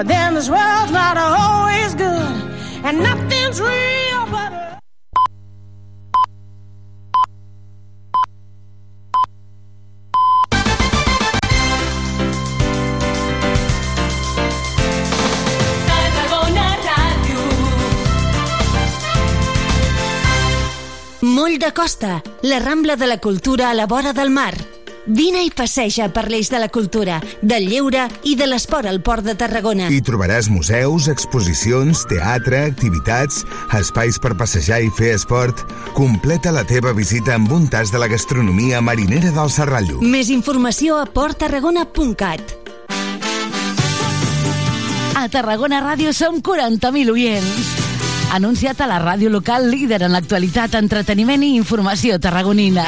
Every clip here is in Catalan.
But then this world's not always good, and nothing's real but. Moll de Costa, la Rambla de la Cultura a la vora del mar. Vine i passeja per l'eix de la cultura, del lleure i de l'esport al Port de Tarragona. Hi trobaràs museus, exposicions, teatre, activitats, espais per passejar i fer esport. Completa la teva visita amb un tas de la gastronomia marinera del Serrallo. Més informació a porttarragona.cat. A Tarragona Ràdio som 40.000 oients. Anunciat a la ràdio local líder en l'actualitat, entreteniment i informació tarragonina.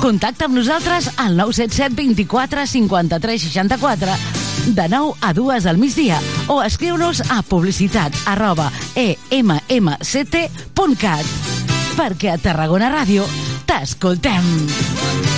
Contacta amb nosaltres al 977 24 53 64 de 9 a 2 al migdia o escriu-nos a publicitat arroba emmct.cat perquè a Tarragona Ràdio t'escoltem.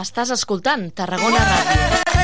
Estàs escoltant Tarragona Ràdio.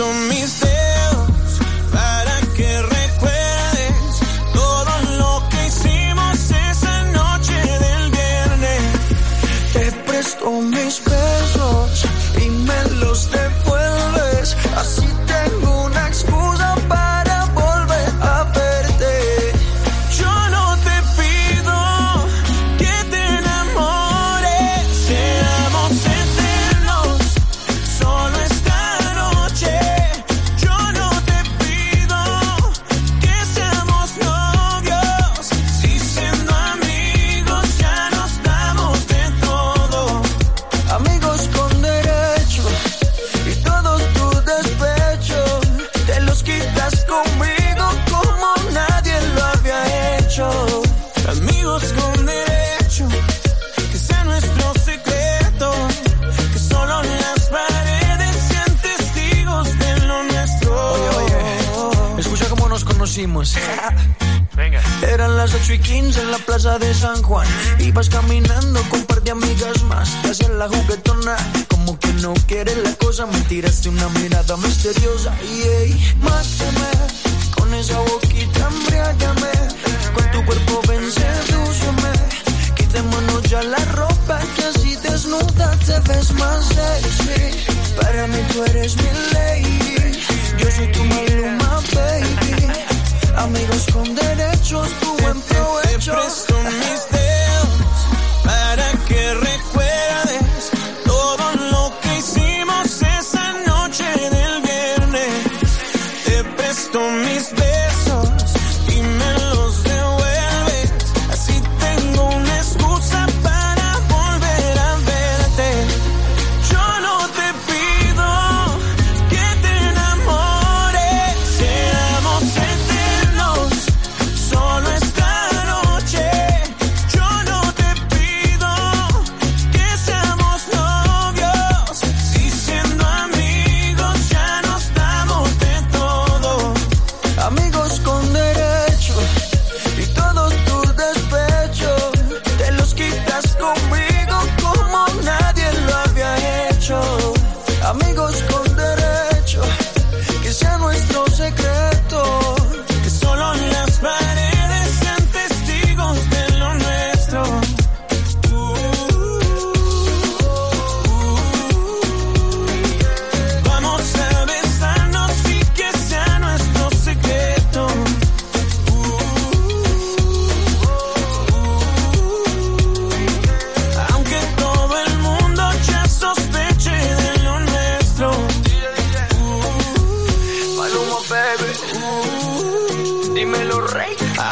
don't mean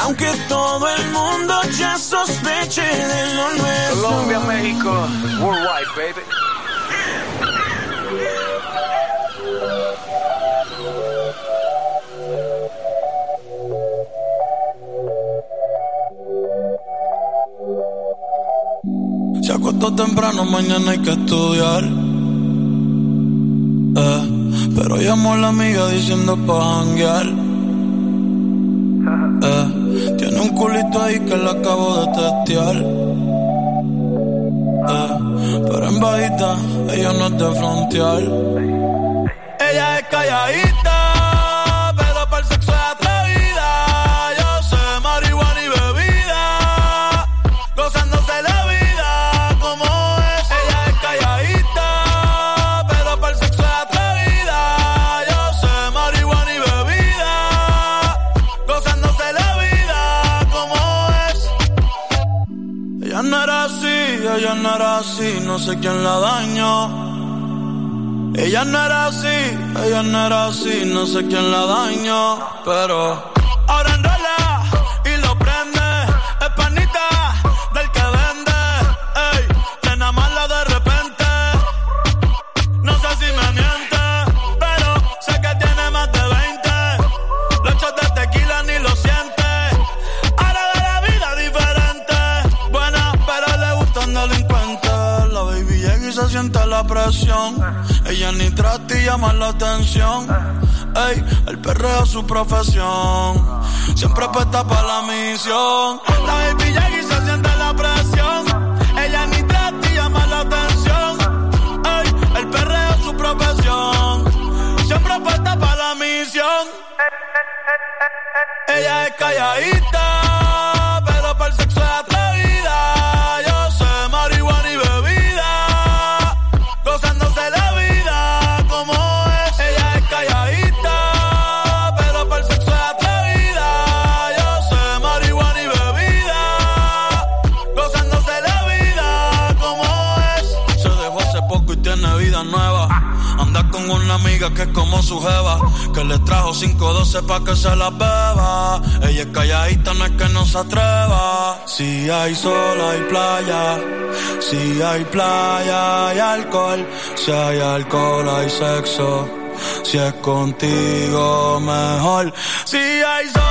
Aunque todo el mundo ya sospeche de lo nuestro. Colombia, México, worldwide, baby. Se acostó temprano, mañana hay que estudiar. Eh, pero llamó a la amiga diciendo pa' janguear. Eh, tiene un culito ahí que la acabo de testear. Eh, pero en bajita, ella no es de frontear. Ella es calladita. no sé quién la dañó. Ella no era así, ella no era así, no sé quién la dañó, pero Ella ni trata y llama la atención. Ey, el perreo es su profesión. Siempre apuesta para la misión. La baby llega y se siente la presión. Ella ni trata y llama la atención. Ey, el perreo es su profesión. Siempre apuesta para la misión. Ella es calladita que es como su jeva, que le trajo 512 pa' que se la beba. Ella es calladita, no es que no se atreva. Si hay sol, hay playa. Si hay playa, hay alcohol. Si hay alcohol, hay sexo. Si es contigo, mejor. Si hay sol,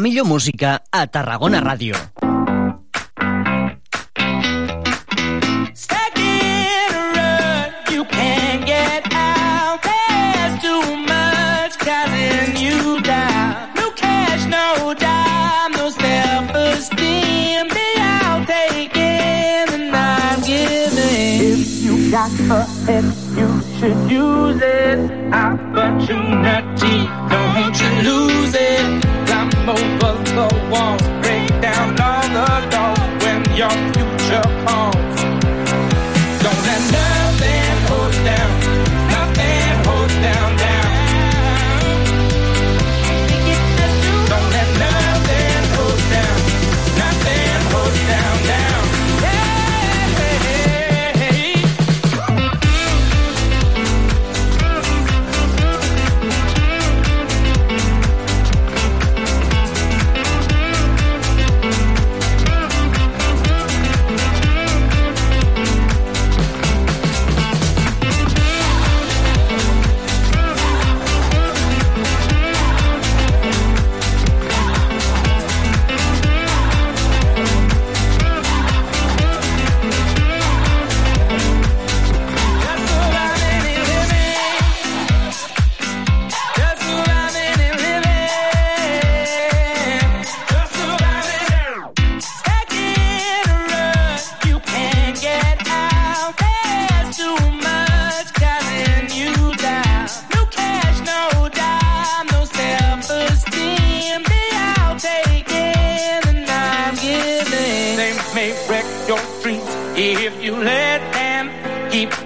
la millor música a Tarragona Radio.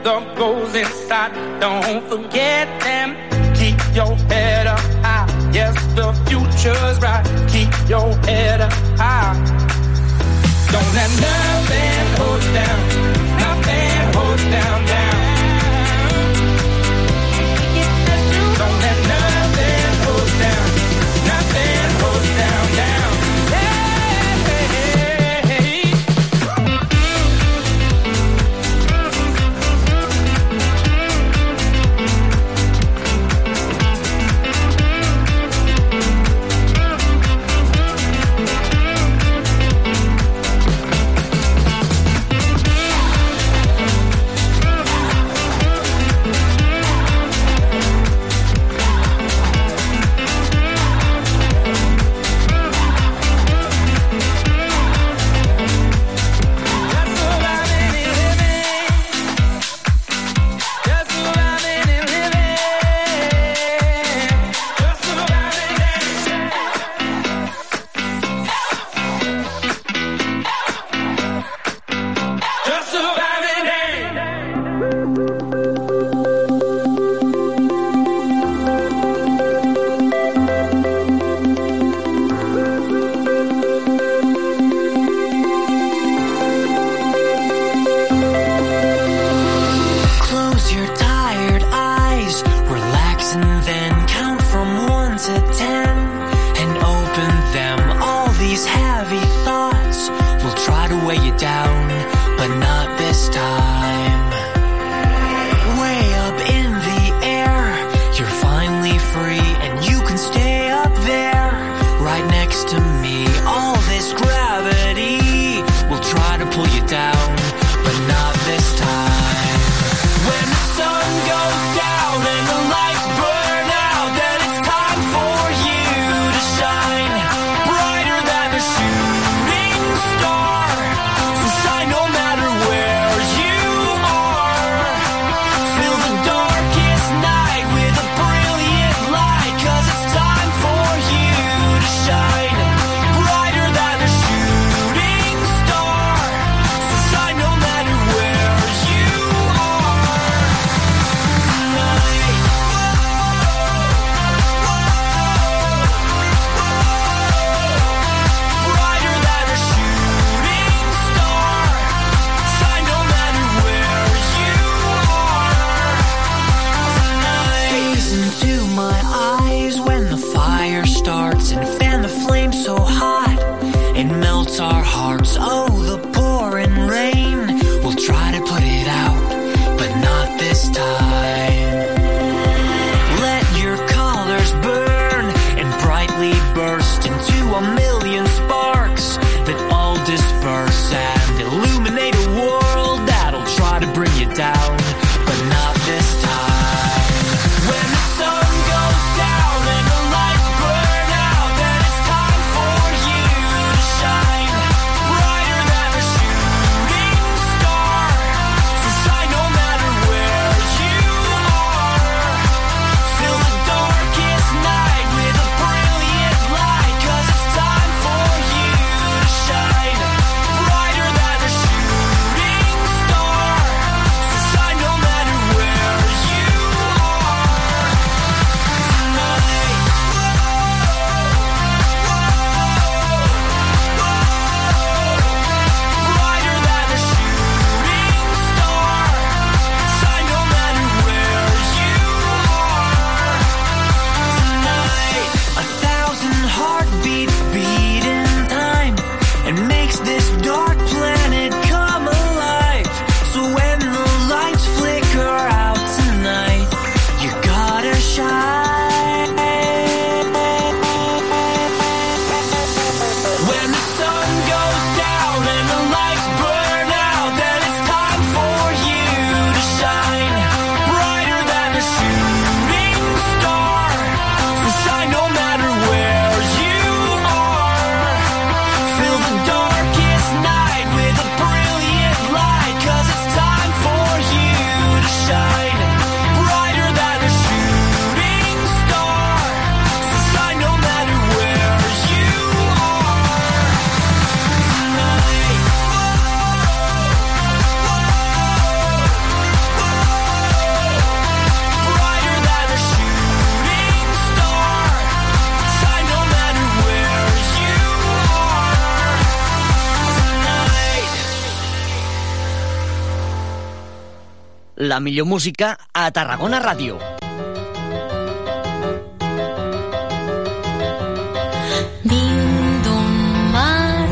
The goals inside. Don't forget them. Keep your head up high. Yes, the future's bright. Keep your head up high. Don't let nothing hold you down. Nothing hold you down. down. la millor música a Tarragona Ràdio. Vinc d'un mar,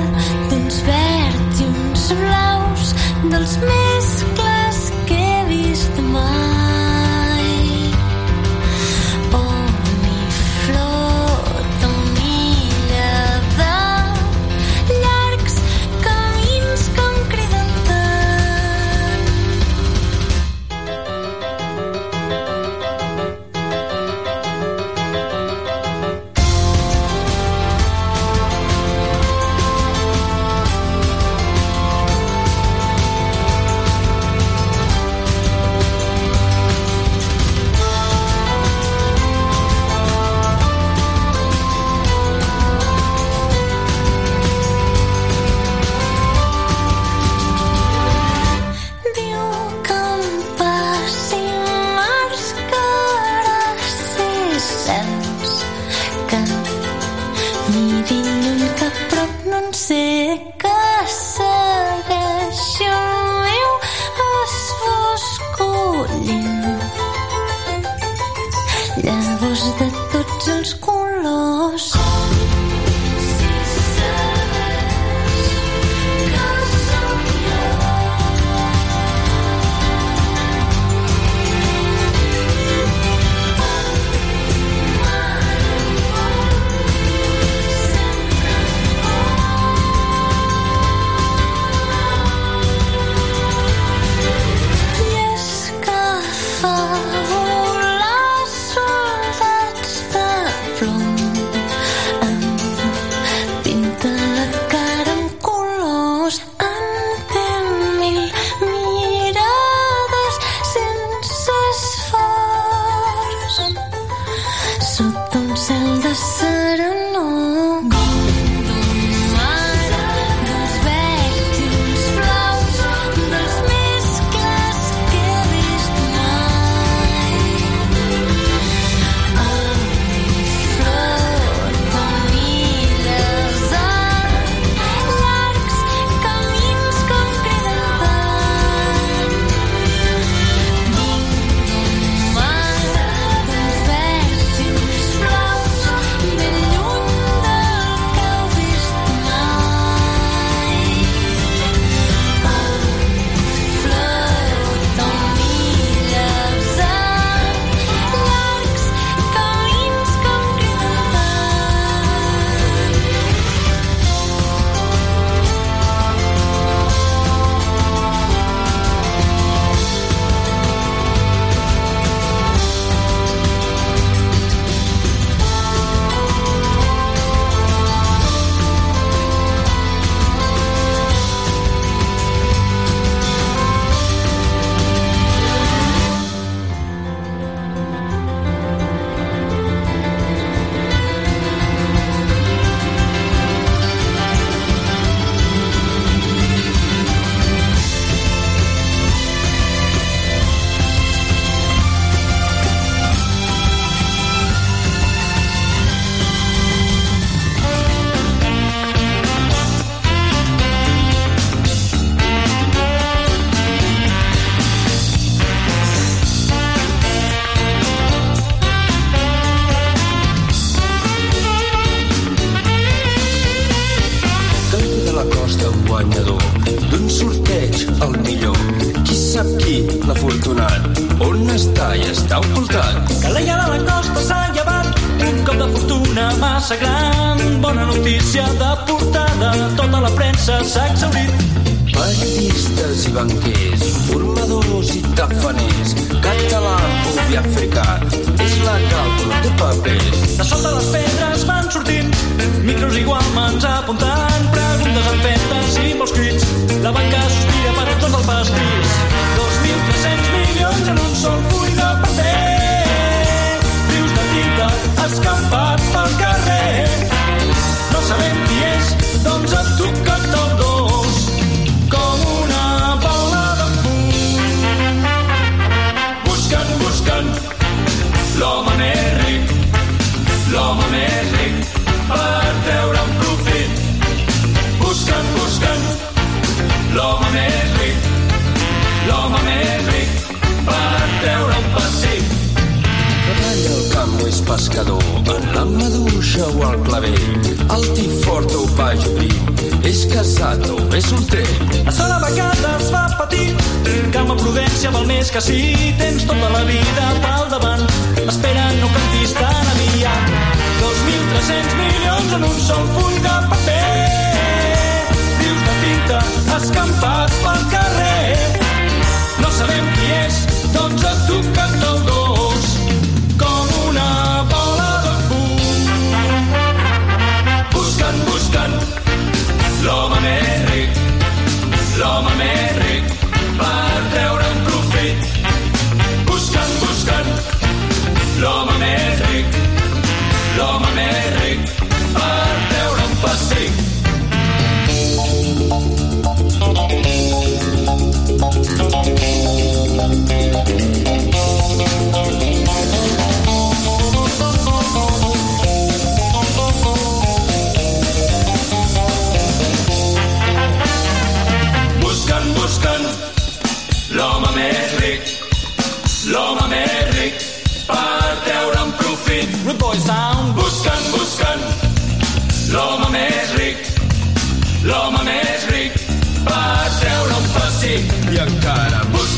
d'uns verds i uns blaus, dels meus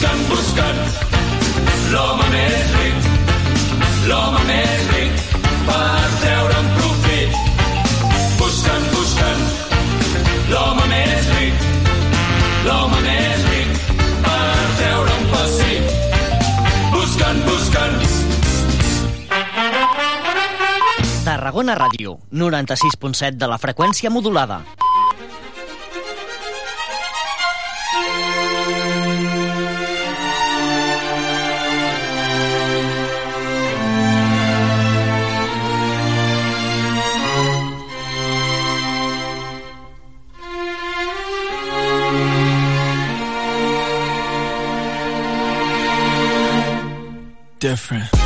buscant, buscat l'home més ric, l'home més ric per treure'n profit. Buscant, buscant l'home més ric, l'home més ric per treure'n un pessic. Buscant, buscant. Tarragona Ràdio, 96.7 de la freqüència modulada. different.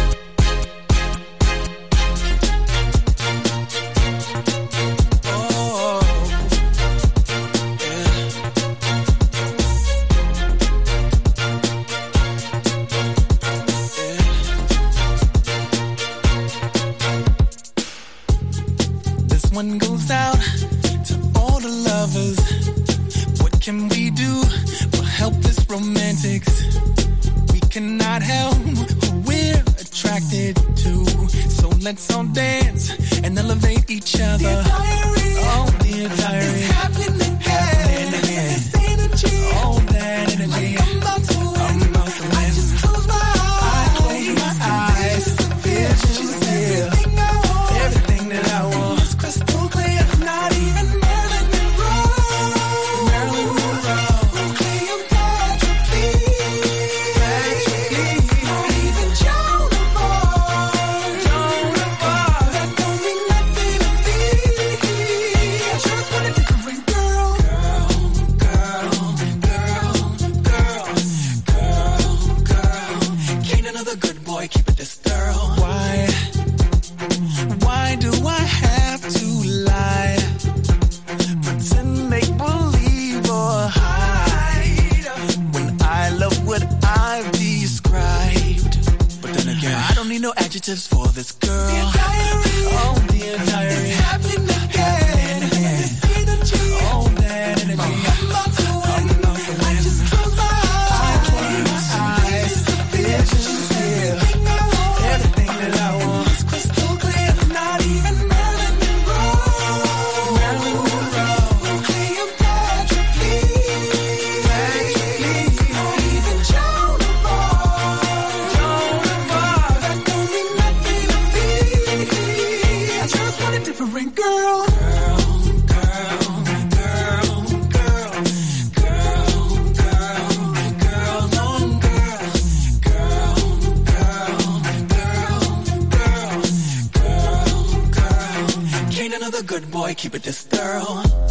boy, keep it this thorough.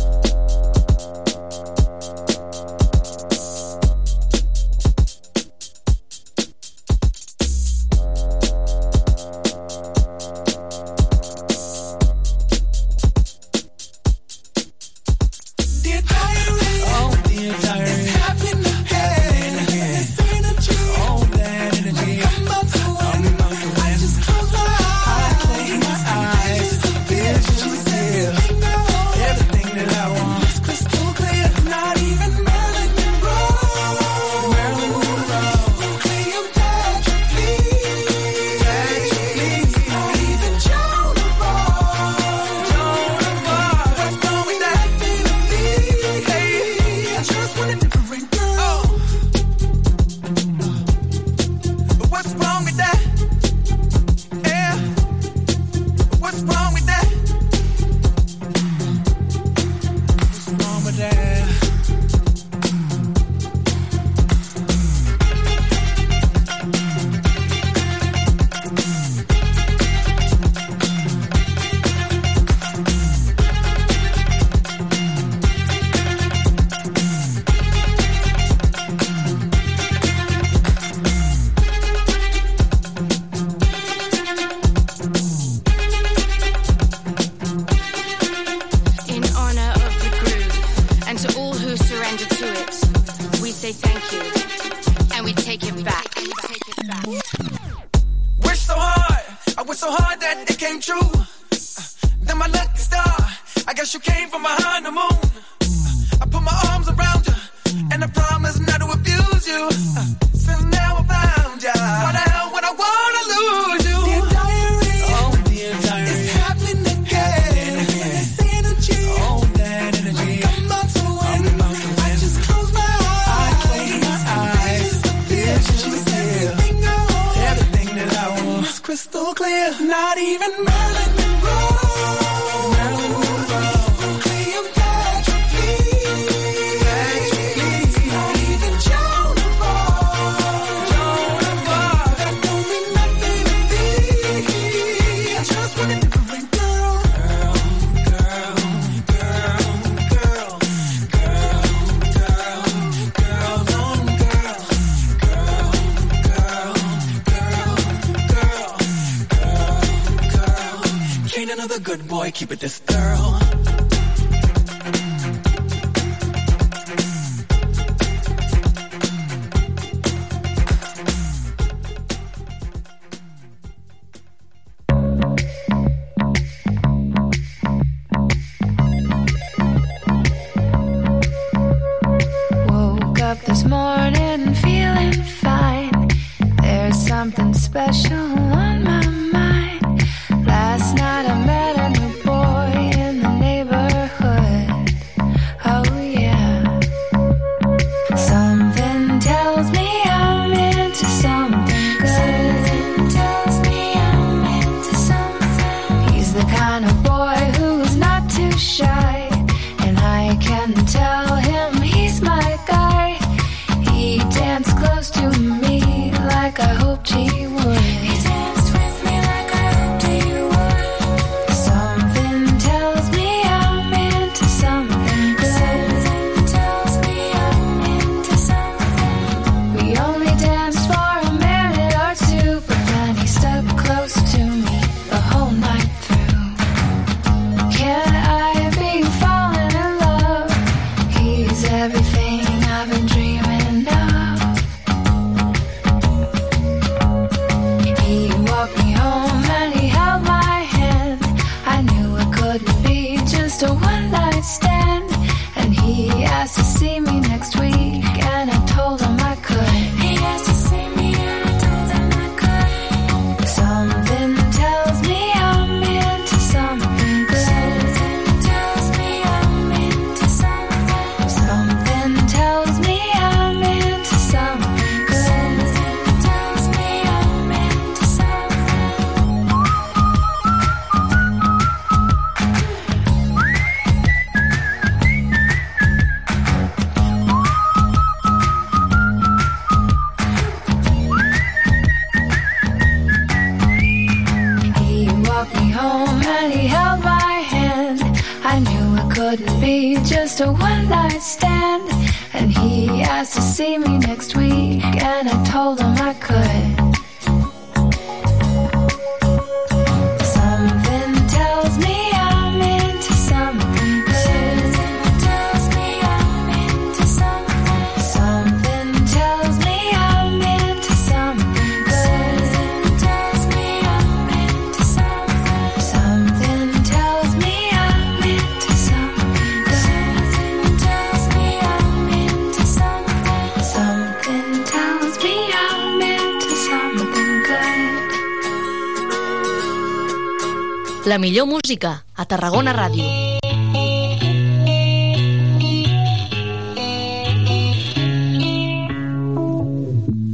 música a Tarragona Ràdio.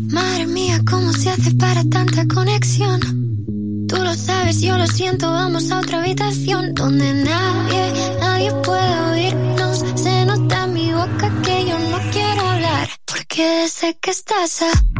Madre mía, cómo se hace para tanta conexión. Tú lo sabes, yo lo siento, vamos a otra habitación donde nadie, nadie puede oírnos. Se nota en mi boca que yo no quiero hablar, porque sé que estás aquí.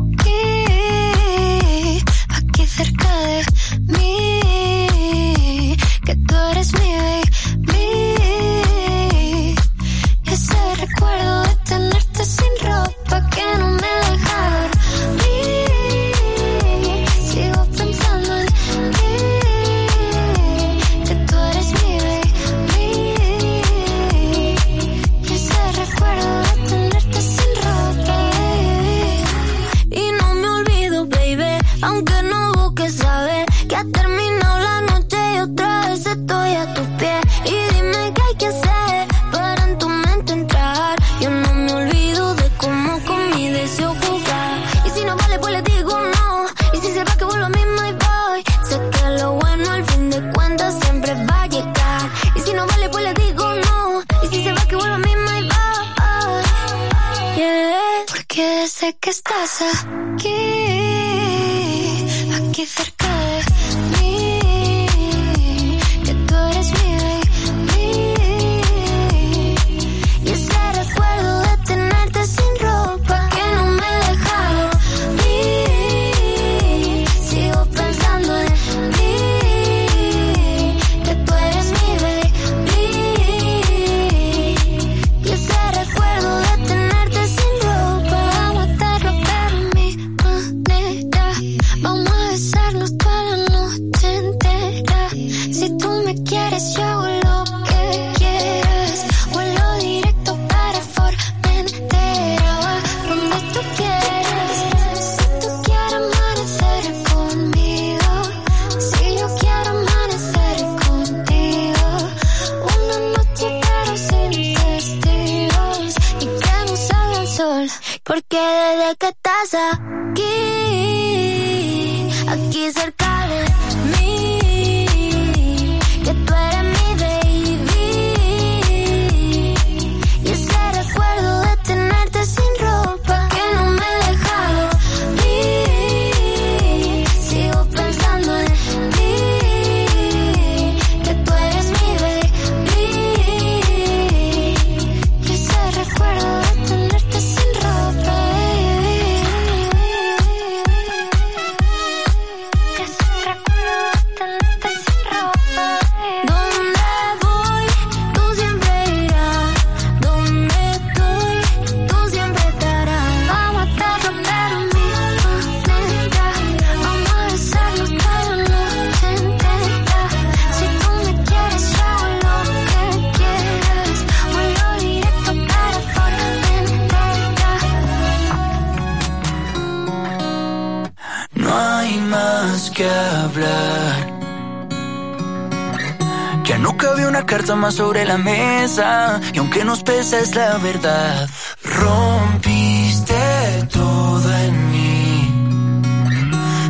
Carta más sobre la mesa. Y aunque nos pesa es la verdad. Rompiste todo en mí.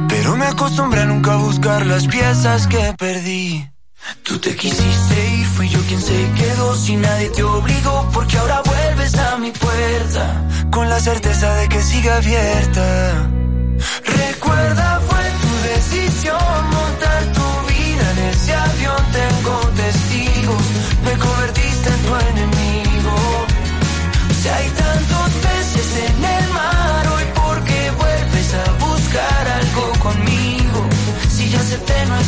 Pero me acostumbré a nunca buscar las piezas que perdí. Tú te quisiste ir, fui yo quien se quedó. Si nadie te obligó, porque ahora vuelves a mi puerta. Con la certeza de que sigue abierta. Recuerda,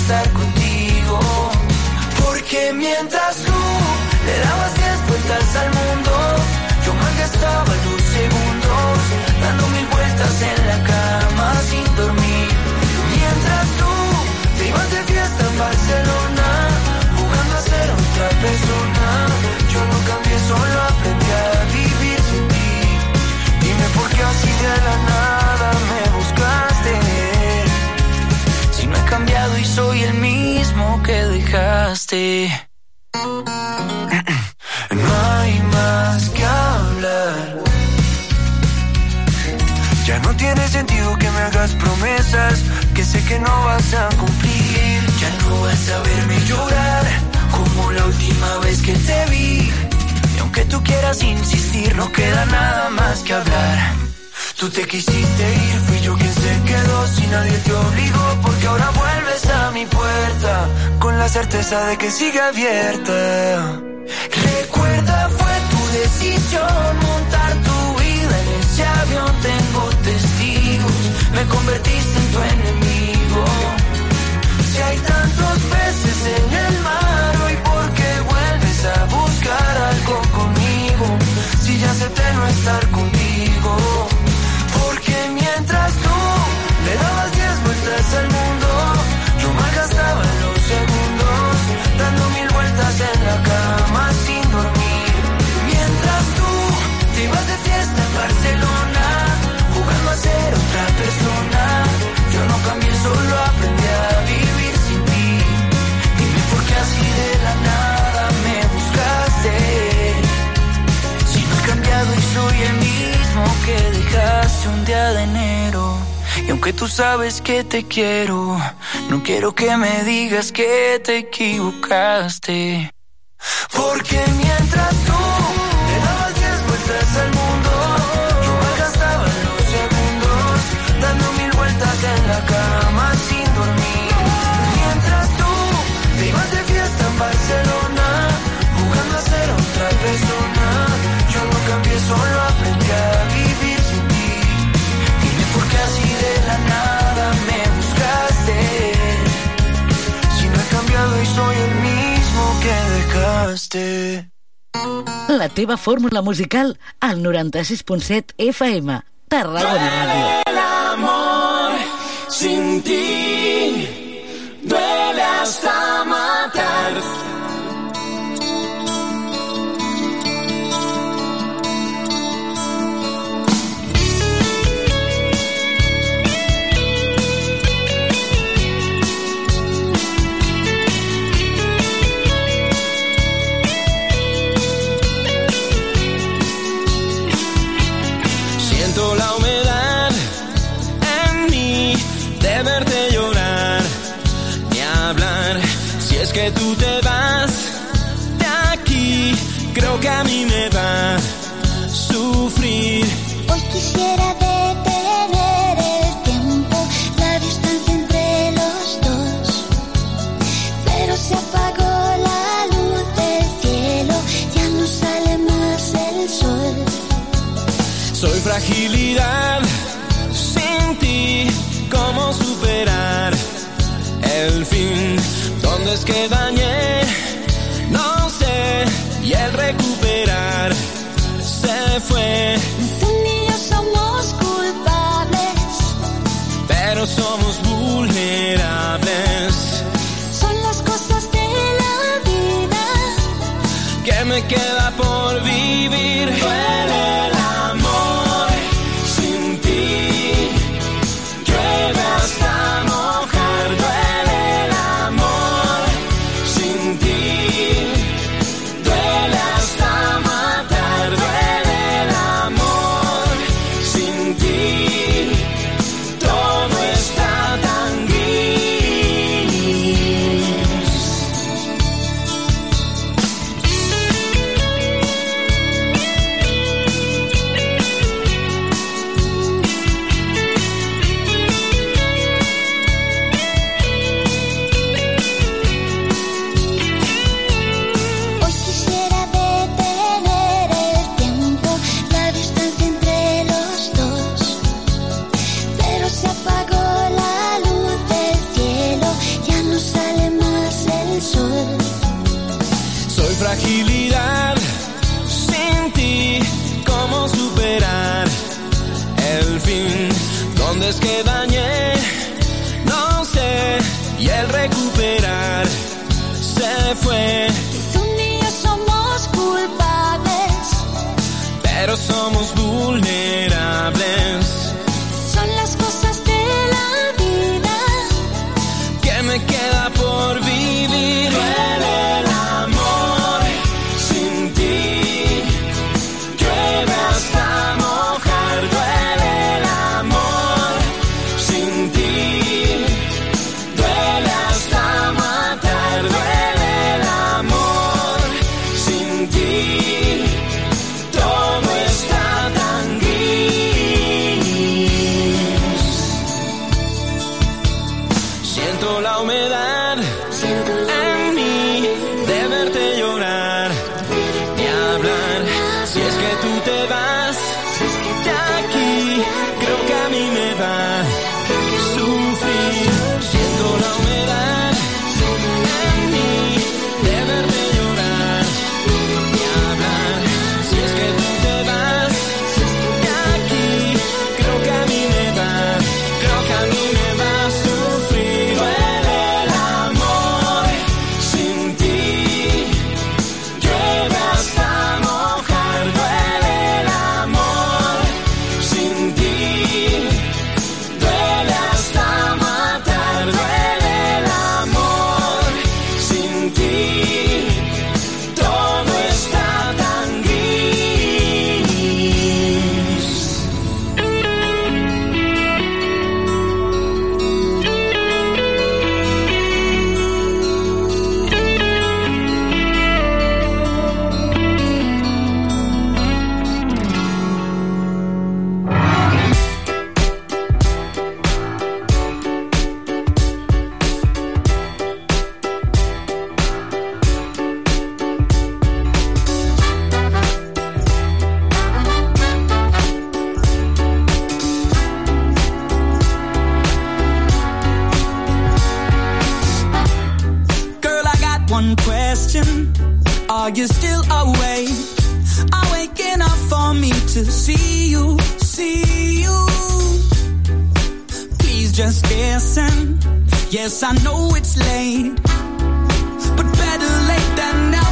estar contigo. Porque mientras No hay más que hablar. Ya no tiene sentido que me hagas promesas que sé que no vas a cumplir. Ya no vas a verme llorar como la última vez que te vi. Y aunque tú quieras insistir, no queda nada más que hablar. Tú te quisiste ir, fui yo quien se quedó, si nadie te obligó, porque ahora vuelves a mi puerta, con la certeza de que sigue abierta. Recuerda, fue tu decisión montar tu vida en ese avión, tengo testigos, me convertiste en tu enemigo. Si hay tantos peces en el mar, hoy por qué vuelves a buscar algo conmigo, si ya acepté no estar contigo. Aunque tú sabes que te quiero, no quiero que me digas que te equivocaste. Porque mientras tú le dabas diez vueltas al mundo, yo me gastaba los segundos dando mil vueltas en la La teva fórmula musical al 96.7 FM. Tarragona Ràdio. Sin ti que tú te vas de aquí, creo que a mí me va a sufrir. Hoy quisiera detener el tiempo, la distancia entre los dos, pero se apagó la luz del cielo, ya no sale más el sol. Soy fragilidad me Yes, I know it's late, but better late than never.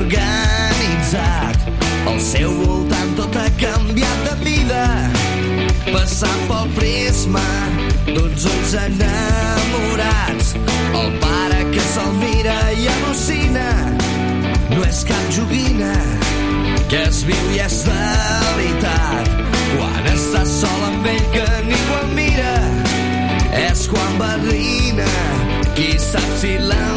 Organitzat. Al seu voltant tot ha canviat de vida. Passant pel prisma d'uns ulls enamorats. El pare que se'l mira i al·lucina. No és cap joguina que es viu i és de veritat. Quan estàs sol amb ell que ningú el mira, és quan barrina, qui sap si l'entendrà.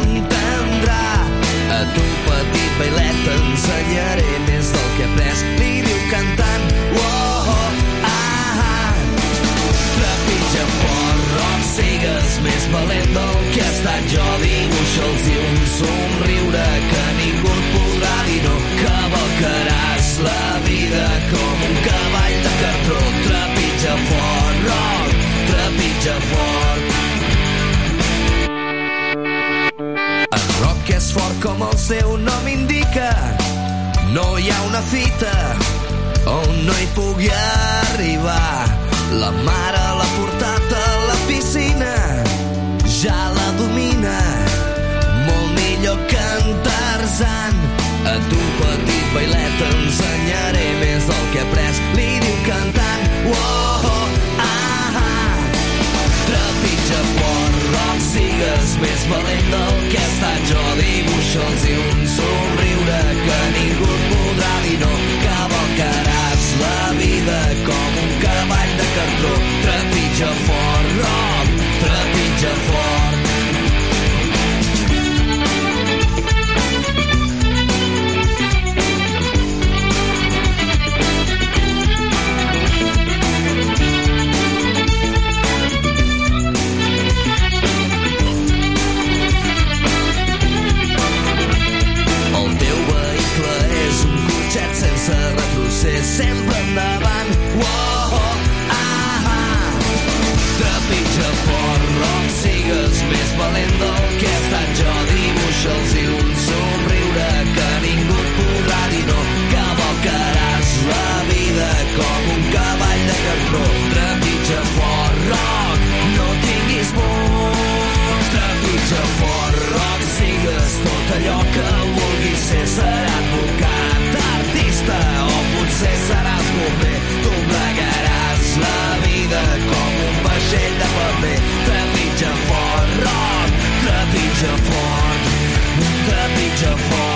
Bailet, t'ensenyaré més del que he après. Li diu cantant, oh, oh, ah, ah. Trepitja fort, rock, sigues més valent del que he estat jo. Dibuixa'ls i un somriure que ningú et podrà dir no. Cavalcaràs la vida com un cavall de cartró. Trepitja fort, rock, trepitja fort. Rock és fort com el seu nom indica. No hi ha una fita on no hi pugui arribar. La mare l'ha portat a la piscina, ja la domina, molt millor que en Tarzan. A tu, petit bailet, t'ensenyaré més del que he après. Li diu cantant, oh, oh, sigues més valent del que he estat jo. Dibuixa'ls i un somriure que ningú et podrà dir no. Cavalcaràs la vida com un cavall de cartró. Trepitja fort, rock, trepitja fort. ser sempre endavant. Oh, oh, ah, ah. Trepitja fort, rock, sigues més valent del que he estat jo. Dibuixa'ls i un somriure que ningú et podrà dir no. Que volcaràs la vida com un cavall de cartró. Trepitja fort, rock, no tinguis por. Trepitja fort, rock, sigues tot allò que vulguis ser, serà advocat potser seràs bomber. Doblegaràs la vida com un vaixell de paper. Trepitja fort, rock, trepitja fort. Trepitja fort,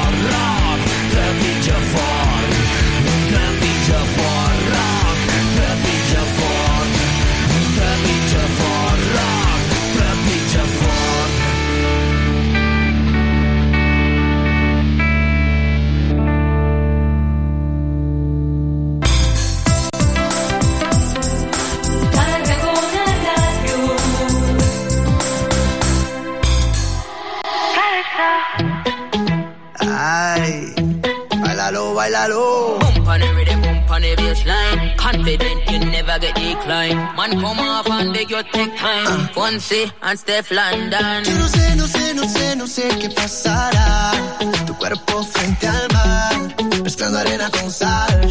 Confident you never get decline. Man, come off and beg your take time. Fonzie and Steph London. Yo no sé, no sé, no sé, no sé qué pasará. Tu cuerpo frente al mar, mezclando arena con sal.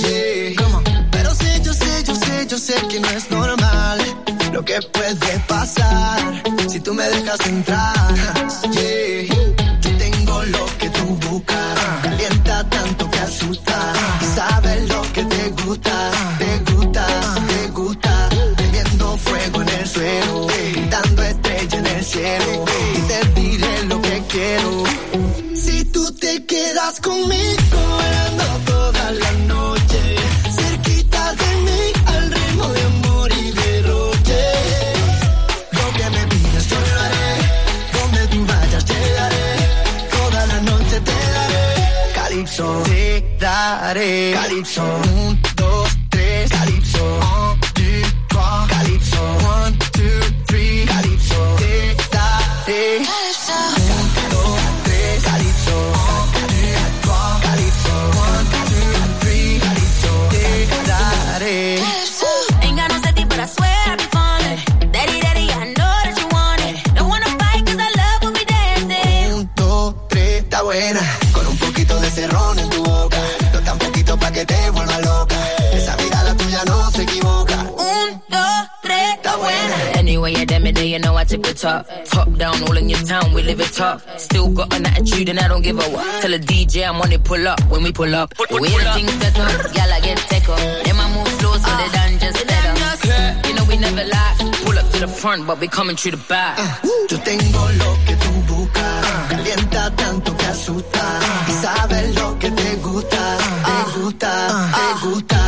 Yeah. Pero sé, yo sé, yo sé, yo sé que no es normal lo que puede pasar si tú me dejas entrar. Yeah. Yo tengo lo que tú buscas, calienta tanto que asusta. Sabes lo que te gusta, comigo. Top. Top down, all in your town, we live it top. Still got an attitude and I don't give a what. Tell a DJ I'm on it, pull up when we pull up. We the things set up, y'all I get take up. Them I move slow so they done just let up. You know we never lie. Pull up to the front, but we coming through the back. Uh, yo tengo lo que tú buscas. Calienta tanto que asusta. Y sabes lo que te gusta. Te gusta, te gusta.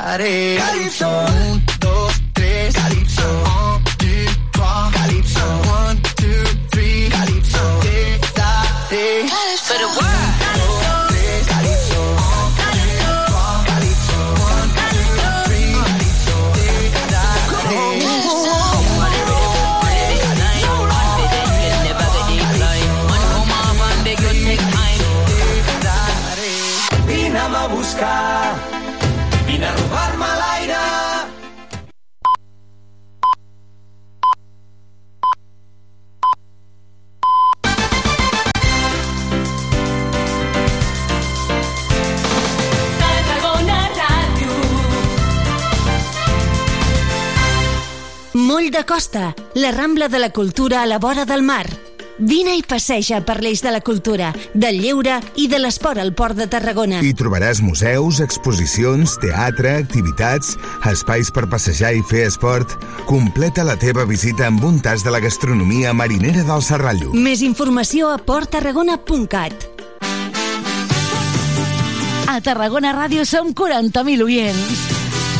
haré. La Rambla de la Cultura a la vora del mar. Vine i passeja per l'eix de la cultura, del lleure i de l'esport al Port de Tarragona. Hi trobaràs museus, exposicions, teatre, activitats, espais per passejar i fer esport. Completa la teva visita amb un tas de la gastronomia marinera del Serrallo. Més informació a porttarragona.cat. A Tarragona Ràdio som 40.000 oients.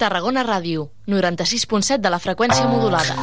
Tarragona Ràdio, 96.7 de la freqüència modulada.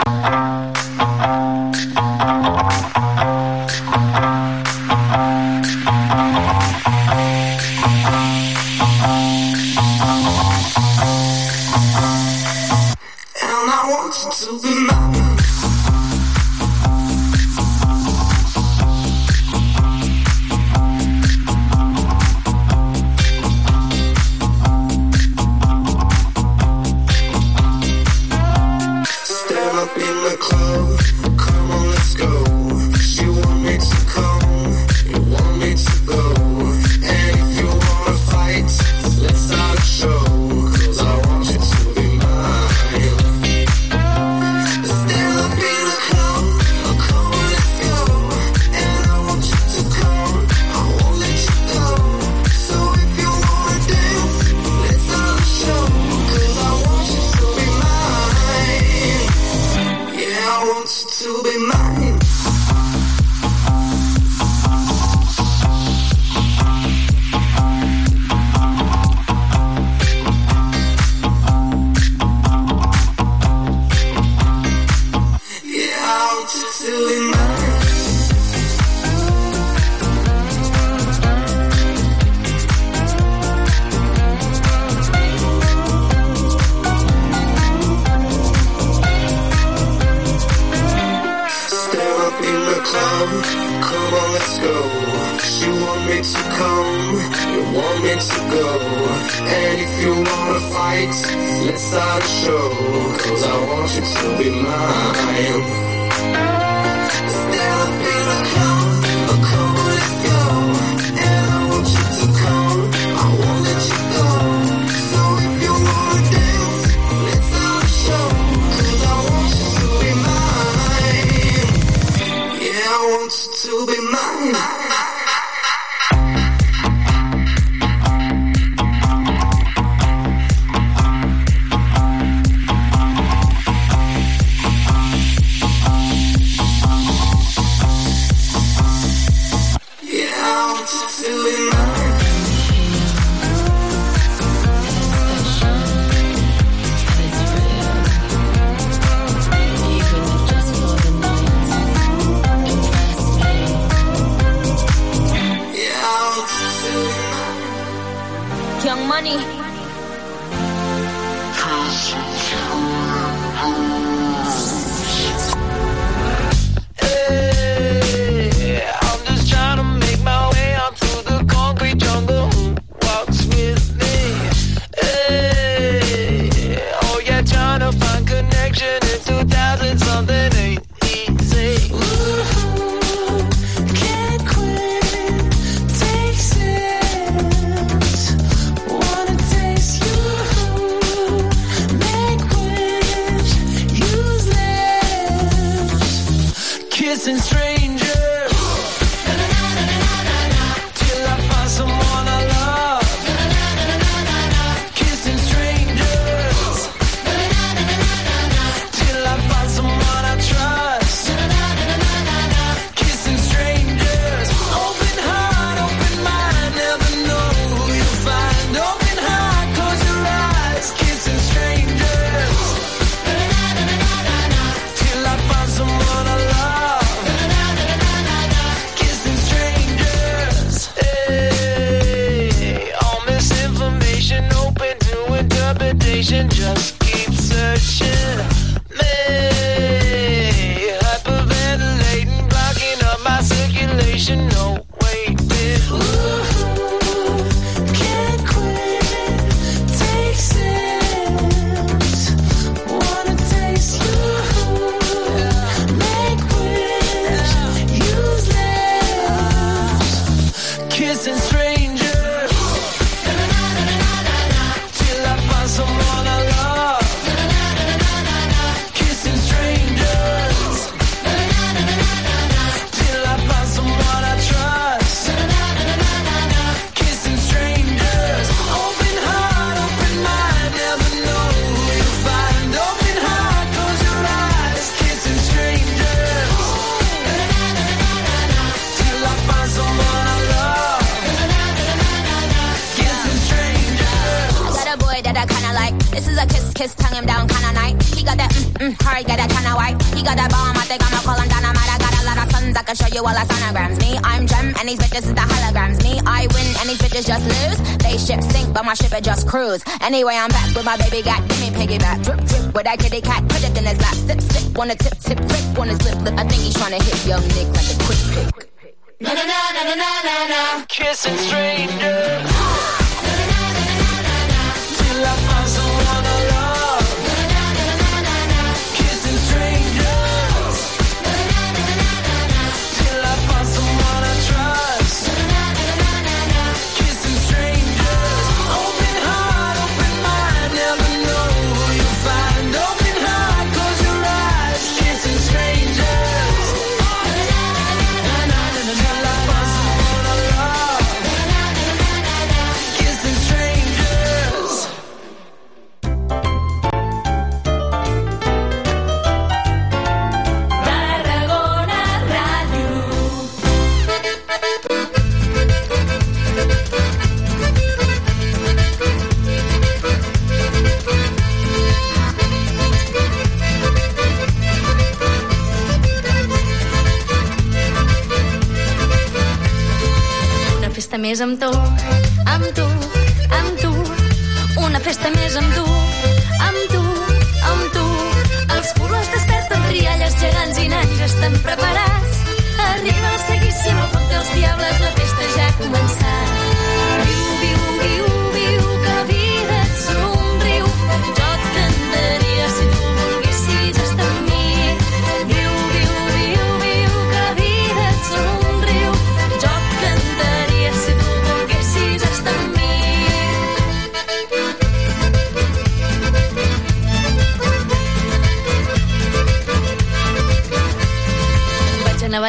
Anyway, I'm back with my baby got, me piggyback. Drip, drip, with that kitty cat, put it in his lap. Sip, sip, wanna tip, tip, rip on his lip. I think he's trying to hit young Nick like a quick pick. Na na na na na na na. Kissing strangers.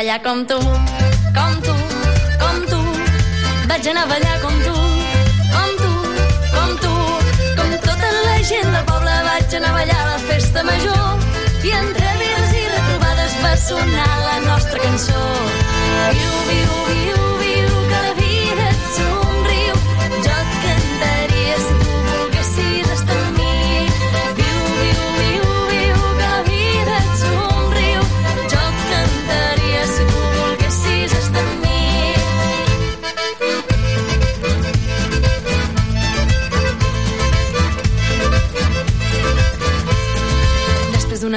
Ballar com tu, com tu, com tu. Vaig anar a ballar com tu, com tu, com tu. Com tota la gent del poble vaig anar a ballar a la festa major. I entre vires i retrobades va sonar la nostra cançó. Viu, viu, viu,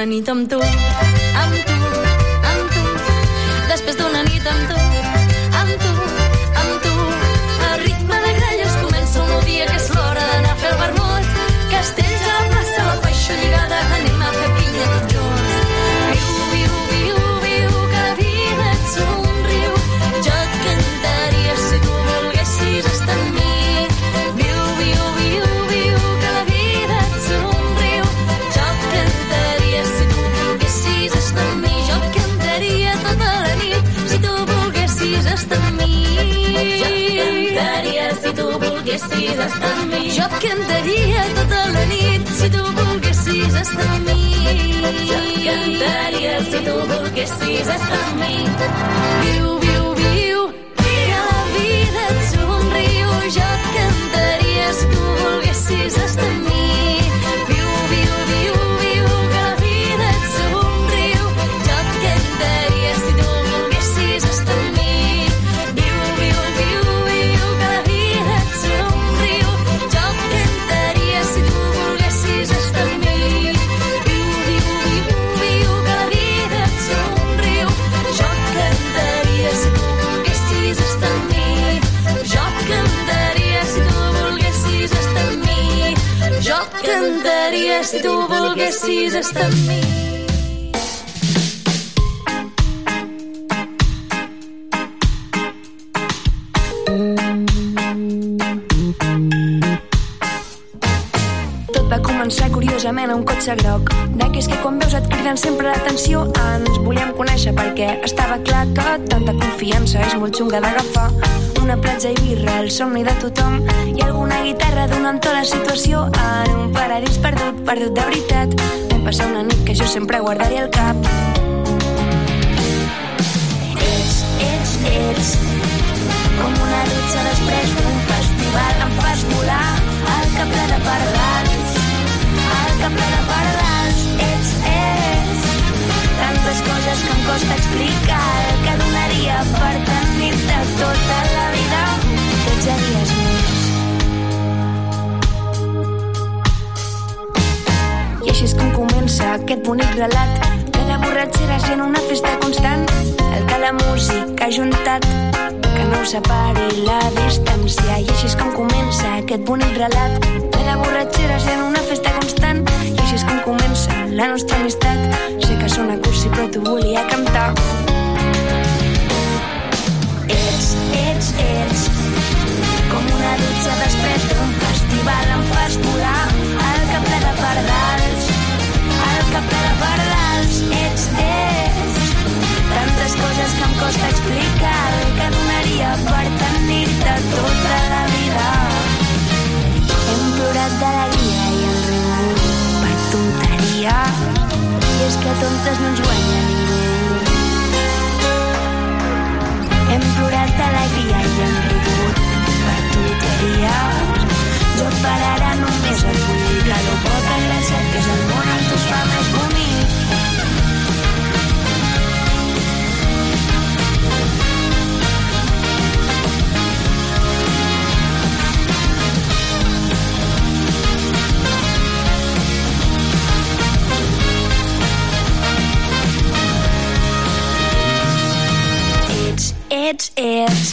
D'una nit amb tu, amb tu, volguessis estar amb mi. Jo et cantaria tota la nit si tu volguessis estar amb mi. Jo et cantaria si tu volguessis estar amb mi. Viu, tu volguessis estar amb mi. Tot va començar curiosament a un cotxe groc d'aquells que quan veus et criden sempre l'atenció. Ens volíem conèixer perquè estava clar que tanta confiança és molt xunga d'agafar. Una platja i birra, el somni de tothom. I alguna guitarra donant tota la situació. En un paradís perdut, perdut de veritat. Vam passar una nit que jo sempre guardaria al cap. Ets, ets, ets. Com una dutxa després d'un festival em fas volar. Al cap de pardals al ple de pardals. Ets, ets, tantes coses que em costa explicar que donaria per tenir-te tota la vida, 13 dies més. I així és com comença aquest bonic relat que la borratxera és en una festa constant el que la música ha juntat que no us separi la distància. I així és com comença aquest bonic relat que la borratxera en una festa constant. I així és com comença la nostra amistat. Sé que sona cursi però t'ho volia cantar. Ets, ets, ets com una dutxa després d'un festival em fas volar al cap de pardals al cap de pardals tantes coses que em costa explicar el que donaria per tenir-te tota la vida. Hem plorat d'alegria i el rigut per tonteria i és que tontes no ens guanya ningú. Hem plorat d'alegria i hem rigut per tonteria jo per ara només et vull ets, ets,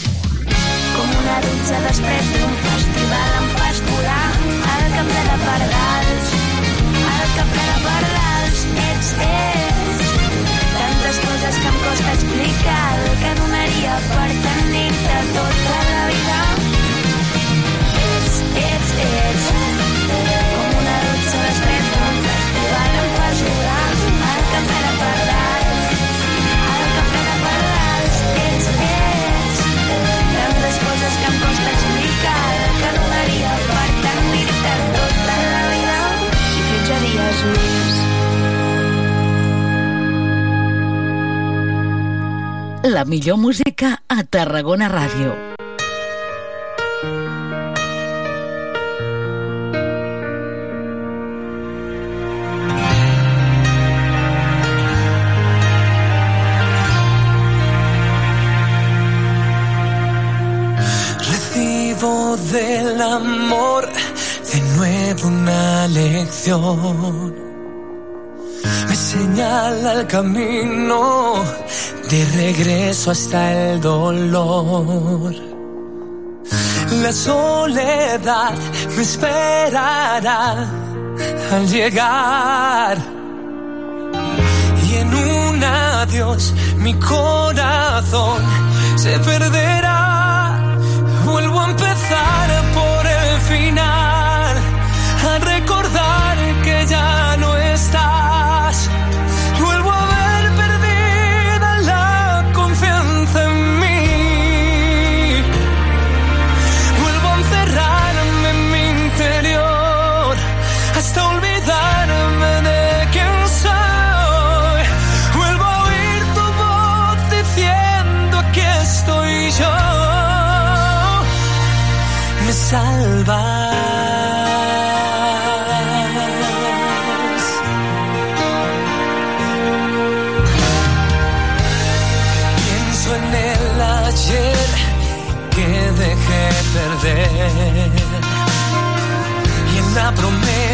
com una dutxa després d'un festival em fas volar al camp de pardals al camp de pardals ets, ets. Tantes coses que em costa explicar el que donaria per tenir-te tota la La millor música a Tarragona Ràdio. Recibo del amor de nuevo una lección. Me señala el camino de regreso hasta el dolor. La soledad me esperará al llegar. Y en un adiós mi corazón se perderá. Vuelvo a empezar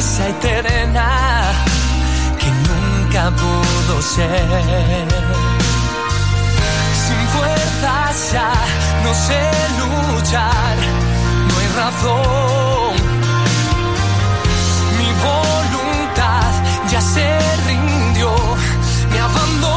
promesa eterna que nunca pudo ser. Sin fuerzas ya no sé luchar, no hay razón. Mi voluntad ya se rindió, me abandonó.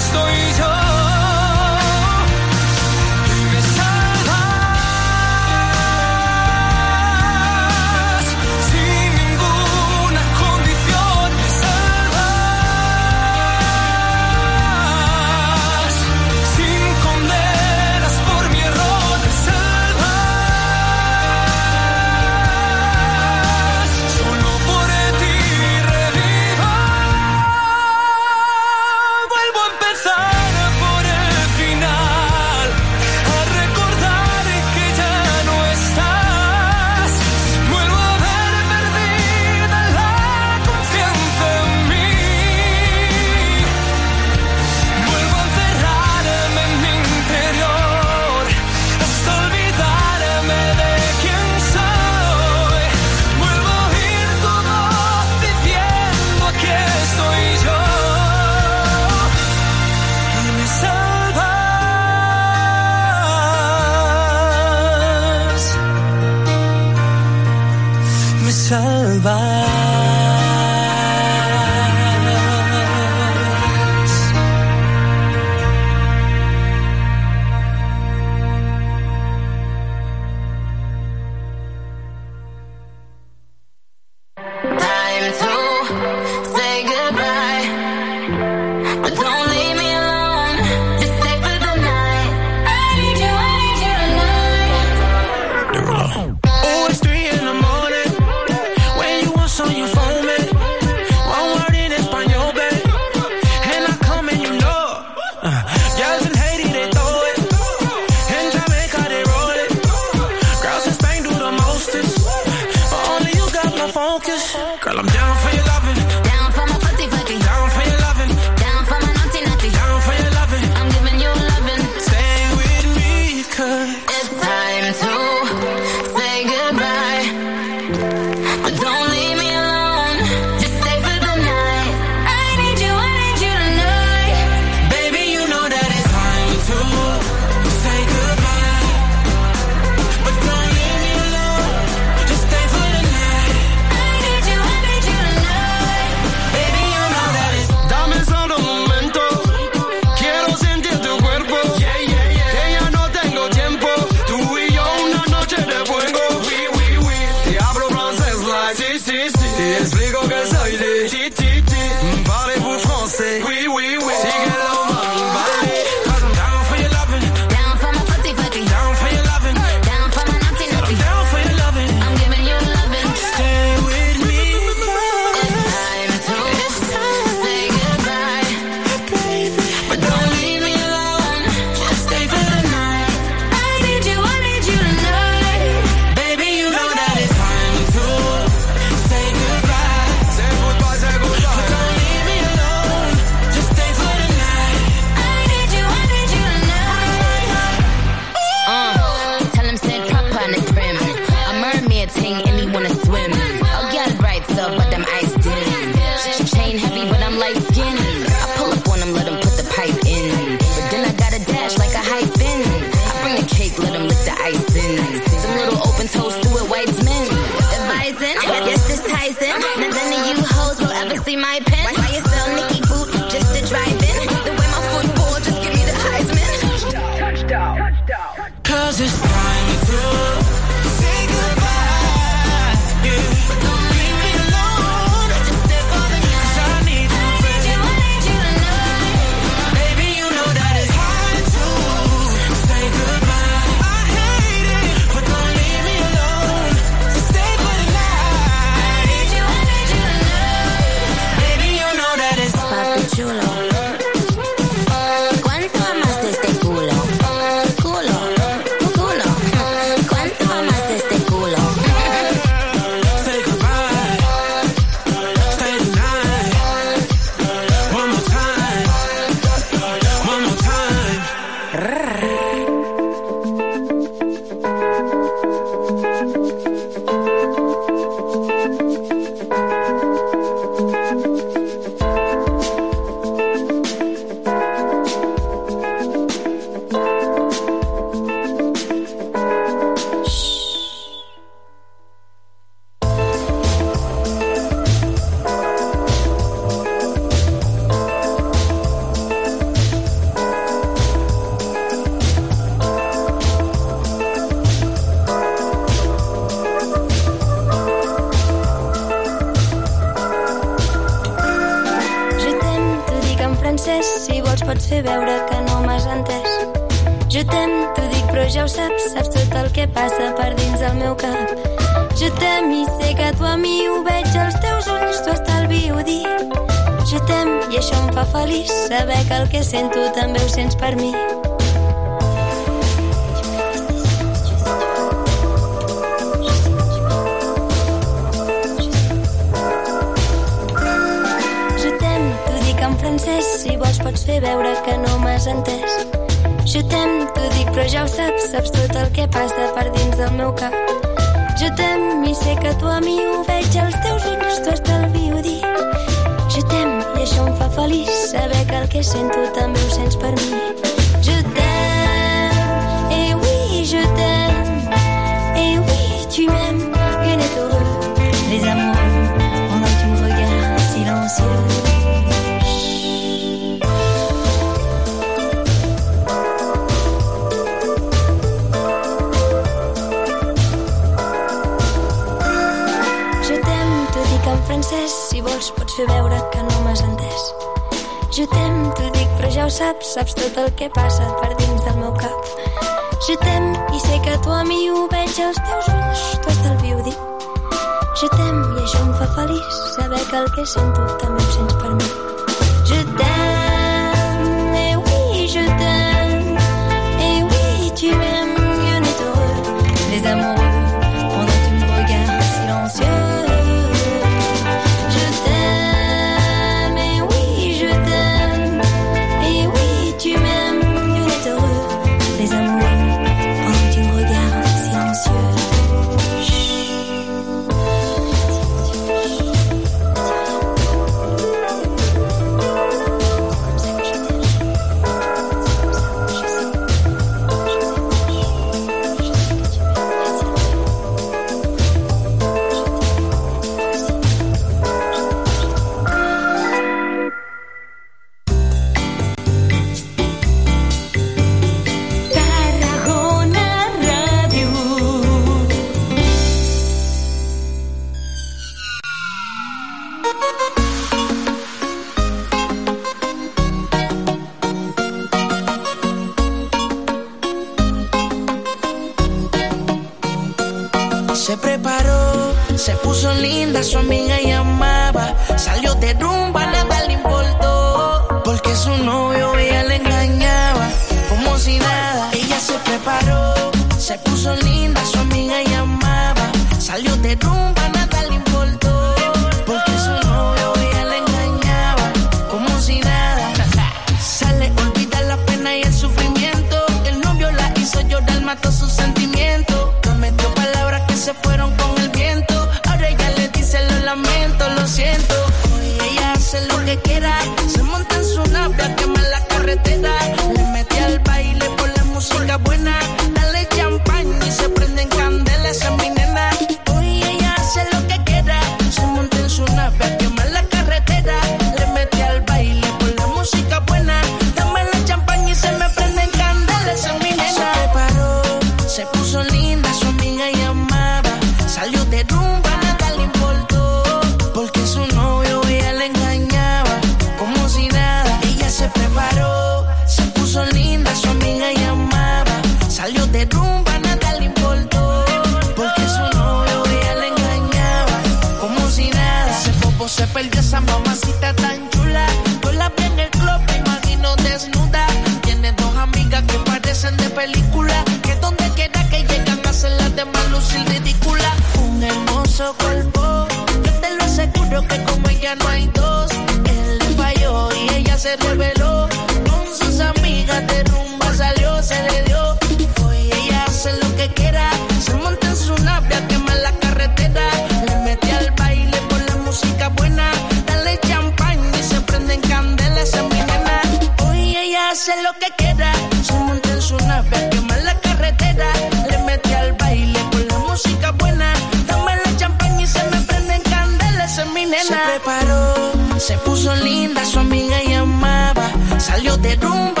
hacer lo que quiera. Se monta en su nave a quemar la carretera. Le mete al baile con la música buena. Dame la champaña y se me prenden candelas en mi nena. Se preparó, se puso linda, su amiga llamaba. Salió de rumba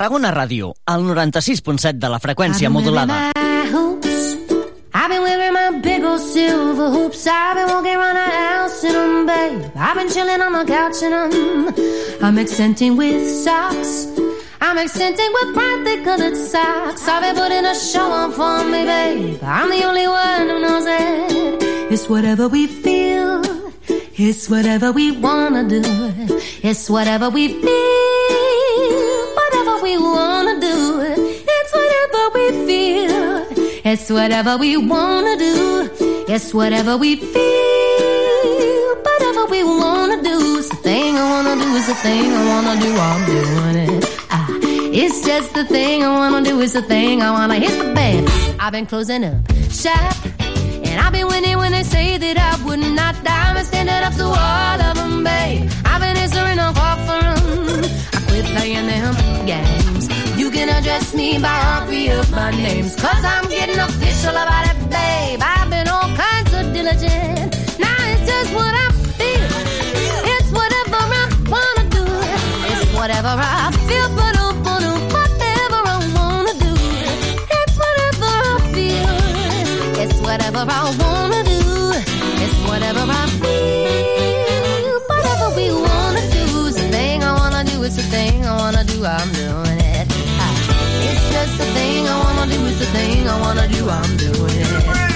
Tarragona Ràdio, al 96.7 de la freqüència modulada. I've been wearing my big old silver hoops. I've been walking around the house in them, babe. I've been chilling on the couch in them. I'm accenting with socks. I'm accenting with brightly colored socks. I've been putting a show on for me, babe. I'm the only one who knows it. It's whatever we feel. It's whatever we wanna do. It's whatever we feel. It's whatever we wanna do. It's whatever we feel. Whatever we wanna do. It's the thing I wanna do. It's the thing I wanna do. I'm doing it. Ah, it's just the thing I wanna do. It's the thing I wanna. Hit the bed. I've been closing up shop. And I've been winning when they say that I would not die. I'm standing up to all of them, babe. I've been answering for 'em. I quit playing them games. You can address me by all three of my names. Cause I'm getting official about it, babe. I've been all kinds of diligent. Now it's just what I feel. It's whatever I wanna do. It's whatever I feel, but but oh, whatever I wanna do. It's whatever I feel. It's whatever I wanna do. It's whatever I feel. Whatever we wanna do is the thing I wanna do. It's the thing I wanna do. I'm doing Everything I wanna do, I'm doing it.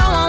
all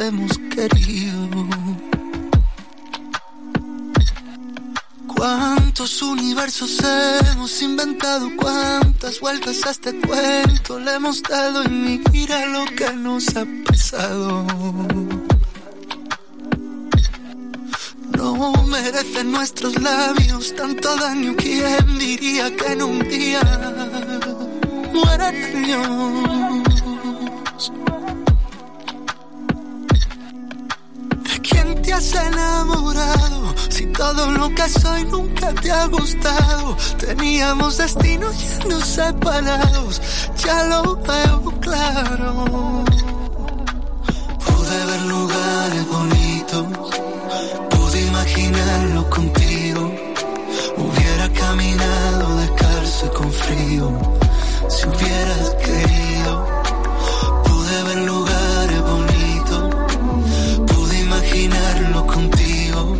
hemos querido. ¿Cuántos universos hemos inventado? ¿Cuántas vueltas a este cuento le hemos dado? Y mira lo que nos ha pasado. No merecen nuestros labios tanto daño. ¿Quién diría que en un día mueran años? Lo que soy nunca te ha gustado. Teníamos destino yendo separados. Ya lo veo claro. Pude ver lugares bonitos. Pude imaginarlo contigo. Hubiera caminado descalzo y con frío.